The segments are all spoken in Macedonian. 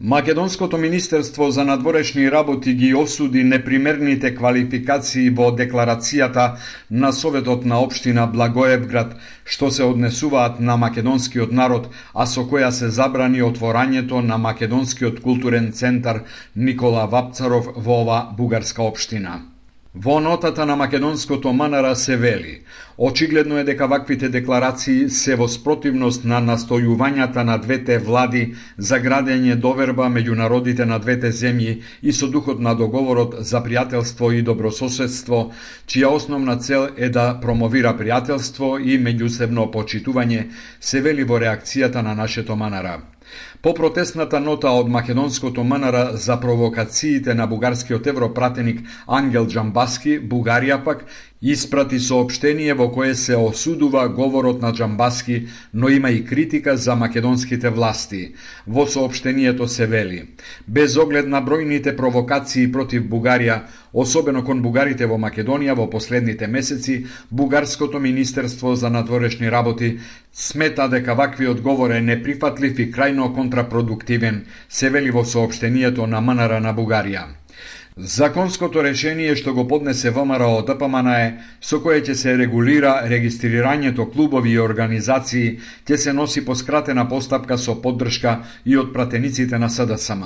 Македонското Министерство за надворешни работи ги осуди непримерните квалификации во декларацијата на Советот на општина Благоевград што се однесуваат на македонскиот народ, а со која се забрани отворањето на Македонскиот културен центар Никола Вапцаров во ова бугарска општина. Во нотата на македонското Манара се вели Очигледно е дека ваквите декларации се во спротивност на настојувањата на двете влади за градење доверба меѓу народите на двете земји и со духот на договорот за пријателство и добрососедство, чија основна цел е да промовира пријателство и меѓусебно почитување, се вели во реакцијата на нашето Манара. По протестната нота од македонското МНР за провокациите на бугарскиот европратеник Ангел Джамбаски, Бугарија пак испрати сообштение во кое се осудува говорот на Джамбаски, но има и критика за македонските власти. Во сообштението се вели: Без оглед на бројните провокации против Бугарија, особено кон бугарите во Македонија во последните месеци, Бугарското Министерство за надворешни работи смета дека вакви одговор е неприфатлив и крајно контрапродуктивен, се вели во сообштението на МНР на Бугарија. Законското решение што го поднесе ВМРО ДПМН е со кое ќе се регулира регистрирањето клубови и организации, ќе се носи по скратена постапка со поддршка и од пратениците на СДСМ.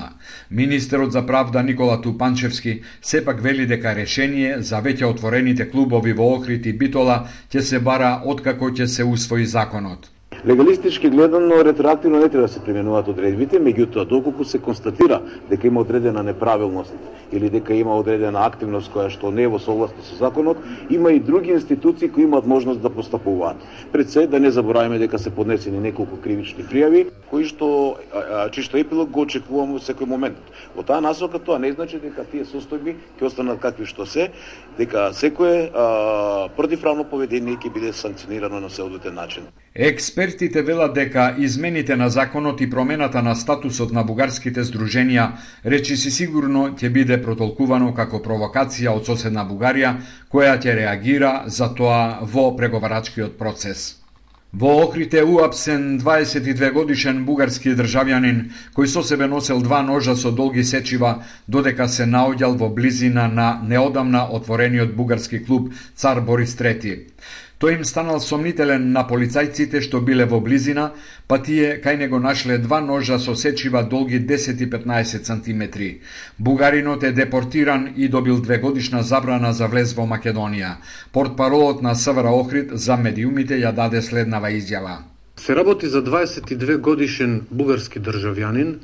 Министерот за правда Никола Тупанчевски сепак вели дека решение за веќе отворените клубови во Охрид и Битола ќе се бара откако ќе се усвои законот. Легалистички гледано, ретроактивно не треба да се применуваат одредбите, меѓутоа доколку се констатира дека има одредена неправилност или дека има одредена активност која што не е во согласност со законот, има и други институции кои имаат можност да постапуваат. Пред се да не забораваме дека се поднесени неколку кривични пријави кои што чиј што епилог го очекуваме во секој момент. Во таа насока тоа не значи дека тие состојби ќе останат какви што се, дека секое противправно поведение ќе биде санкционирано на соодветен начин. Експертите велат дека измените на законот и промената на статусот на бугарските здруженија речиси сигурно ќе биде протолкувано како провокација од соседна Бугарија, која ќе реагира за тоа во преговарачкиот процес. Во Охрид е уапсен 22 годишен бугарски државјанин кој со себе носел два ножа со долги сечива додека се наоѓал во близина на неодамна отворениот бугарски клуб Цар Борис III. Тој им станал сомнителен на полицајците што биле во близина, па тие кај него нашле два ножа со сечива долги 10 и 15 сантиметри. Бугаринот е депортиран и добил две годишна забрана за влез во Македонија. Портпаролот на СВР Охрид за медиумите ја даде следнава изјава. Се работи за 22 годишен бугарски државјанин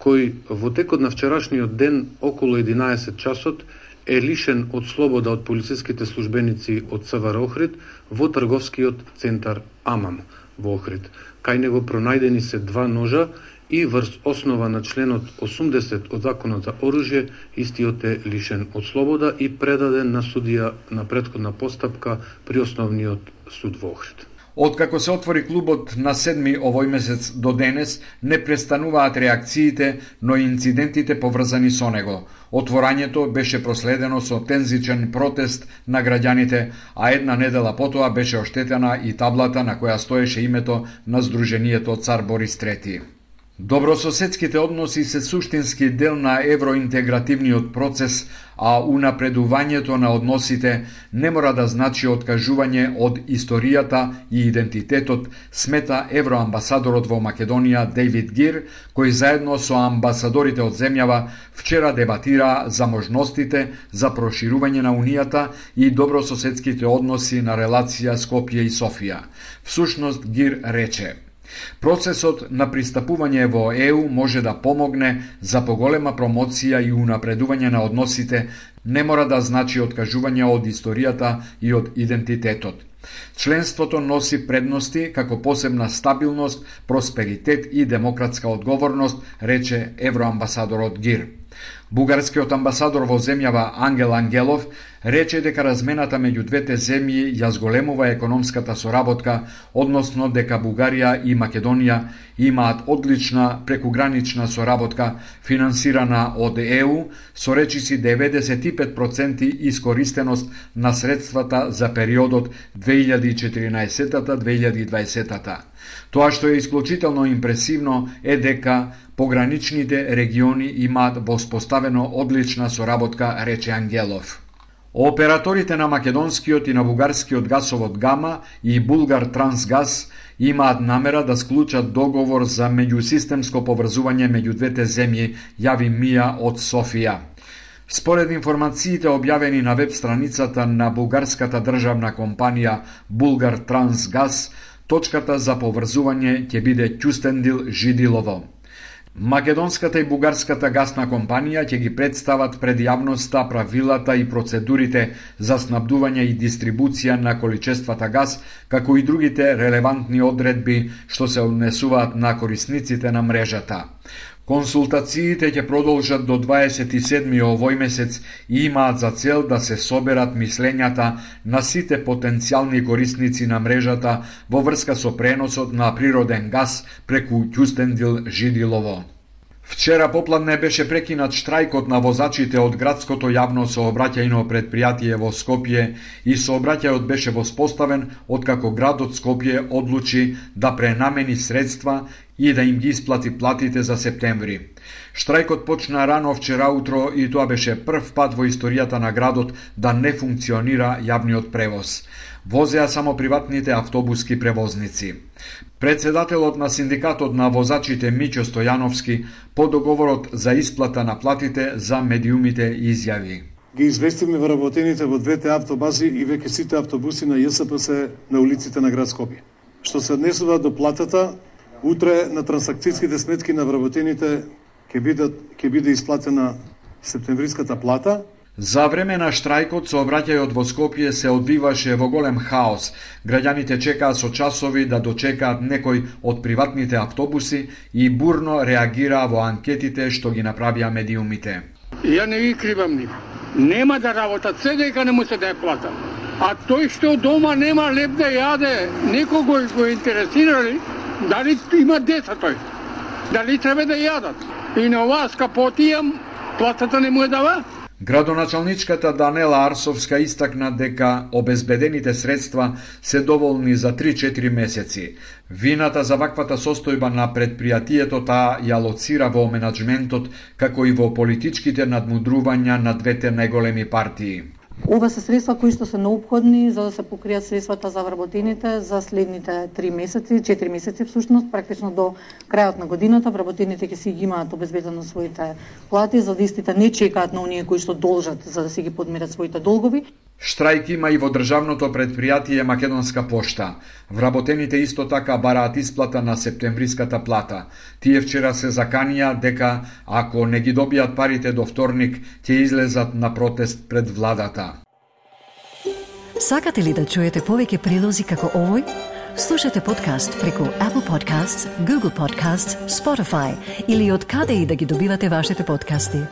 кој во текот на вчерашниот ден околу 11 часот е лишен од слобода од полициските службеници од СВР Охрид во трговскиот центар Амам во Охрид. Кај него пронајдени се два ножа и врз основа на членот 80 од Законот за оружје, истиот е лишен од слобода и предаден на судија на предходна постапка при основниот суд во Охрид. Откако се отвори клубот на седми овој месец до денес, не престануваат реакциите, но и инцидентите поврзани со него. Отворањето беше проследено со тензичен протест на граѓаните, а една недела потоа беше оштетена и таблата на која стоеше името на Сдруженијето Цар Борис III. Добрососедските односи се суштински дел на евроинтегративниот процес, а унапредувањето на односите не мора да значи откажување од историјата и идентитетот, смета евроамбасадорот во Македонија Дейвид Гир, кој заедно со амбасадорите од земјава вчера дебатира за можностите за проширување на Унијата и добрососедските односи на релација Скопје и Софија. Всушност Гир рече – Процесот на пристапување во ЕУ може да помогне за поголема промоција и унапредување на односите, не мора да значи откажување од историјата и од идентитетот. Членството носи предности како посебна стабилност, просперитет и демократска одговорност, рече евроамбасадорот Гир. Бугарскиот амбасадор во земјава Ангел Ангелов рече дека размената меѓу двете земји ја зголемува економската соработка, односно дека Бугарија и Македонија имаат одлична прекугранична соработка финансирана од ЕУ со речиси 95% искористеност на средствата за периодот 2014-2020. Тоа што е исклучително импресивно е дека пограничните региони имаат воспоставено одлична соработка, рече Ангелов. Операторите на македонскиот и на бугарскиот гасовод Гама и Булгар Трансгаз имаат намера да склучат договор за меѓусистемско поврзување меѓу двете земји, јави Мија од Софија. Според информациите објавени на веб страницата на бугарската државна компанија Булгар Трансгаз, точката за поврзување ќе биде Ќустендил Жидилово. Македонската и бугарската гасна компанија ќе ги представат пред јавноста правилата и процедурите за снабдување и дистрибуција на количествата газ, како и другите релевантни одредби што се однесуваат на корисниците на мрежата. Консултациите ќе продолжат до 27 овој месец и имаат за цел да се соберат мислењата на сите потенцијални корисници на мрежата во врска со преносот на природен газ преку Ќустендил Жидилово. Вчера попладне беше прекинат штрајкот на возачите од градското јавно сообраќајно предпријатие во Скопје и сообраќајот беше воспоставен откако градот Скопје одлучи да пренамени средства и да им ги исплати платите за септември. Штрајкот почна рано вчера утро и тоа беше прв пат во историјата на градот да не функционира јавниот превоз возеа само приватните автобуски превозници. Председателот на синдикатот на возачите Мичо Стојановски по договорот за исплата на платите за медиумите изјави. Ги известиме вработените во двете автобази и веќе сите автобуси на ЈСПС на улиците на град Скопје. Што се однесува до платата, утре на трансакцијските сметки на вработените ќе биде ќе биде исплатена септемвриската плата, За време на штрајкот сообраќајот во Скопје се одвиваше во голем хаос. Граѓаните чекаа со часови да дочекаат некој од приватните автобуси и бурно реагираа во анкетите што ги направија медиумите. Ја не ги кривам ни. Нема да работат, се дека не му се да плата. А тој што дома нема леп да јаде, некого го интересира ли, дали има деца тој? Дали треба да јадат? И на оваа скапотија платата не му е дава? Градоначалничката Данела Арсовска истакна дека обезбедените средства се доволни за 3-4 месеци. Вината за ваквата состојба на предпријатието таа ја лоцира во менеджментот како и во политичките надмудрувања на двете најголеми партии. Ова се средства кои што се необходни за да се покријат средствата за вработените за следните 3 месеци, 4 месеци всушност, практично до крајот на годината вработените ќе си ги имаат обезбедено своите плати, за да истите не чекаат на оние кои што должат за да си ги подмират своите долгови. Штрајк има и во државното предпријатие Македонска пошта. Вработените исто така бараат исплата на септемвриската плата. Тие вчера се заканија дека ако не ги добијат парите до вторник, ќе излезат на протест пред владата. Сакате ли да чуете повеќе прилози како овој? Слушате подкаст преку Apple Podcasts, Google Podcasts, Spotify или од каде и да ги добивате вашите подкасти.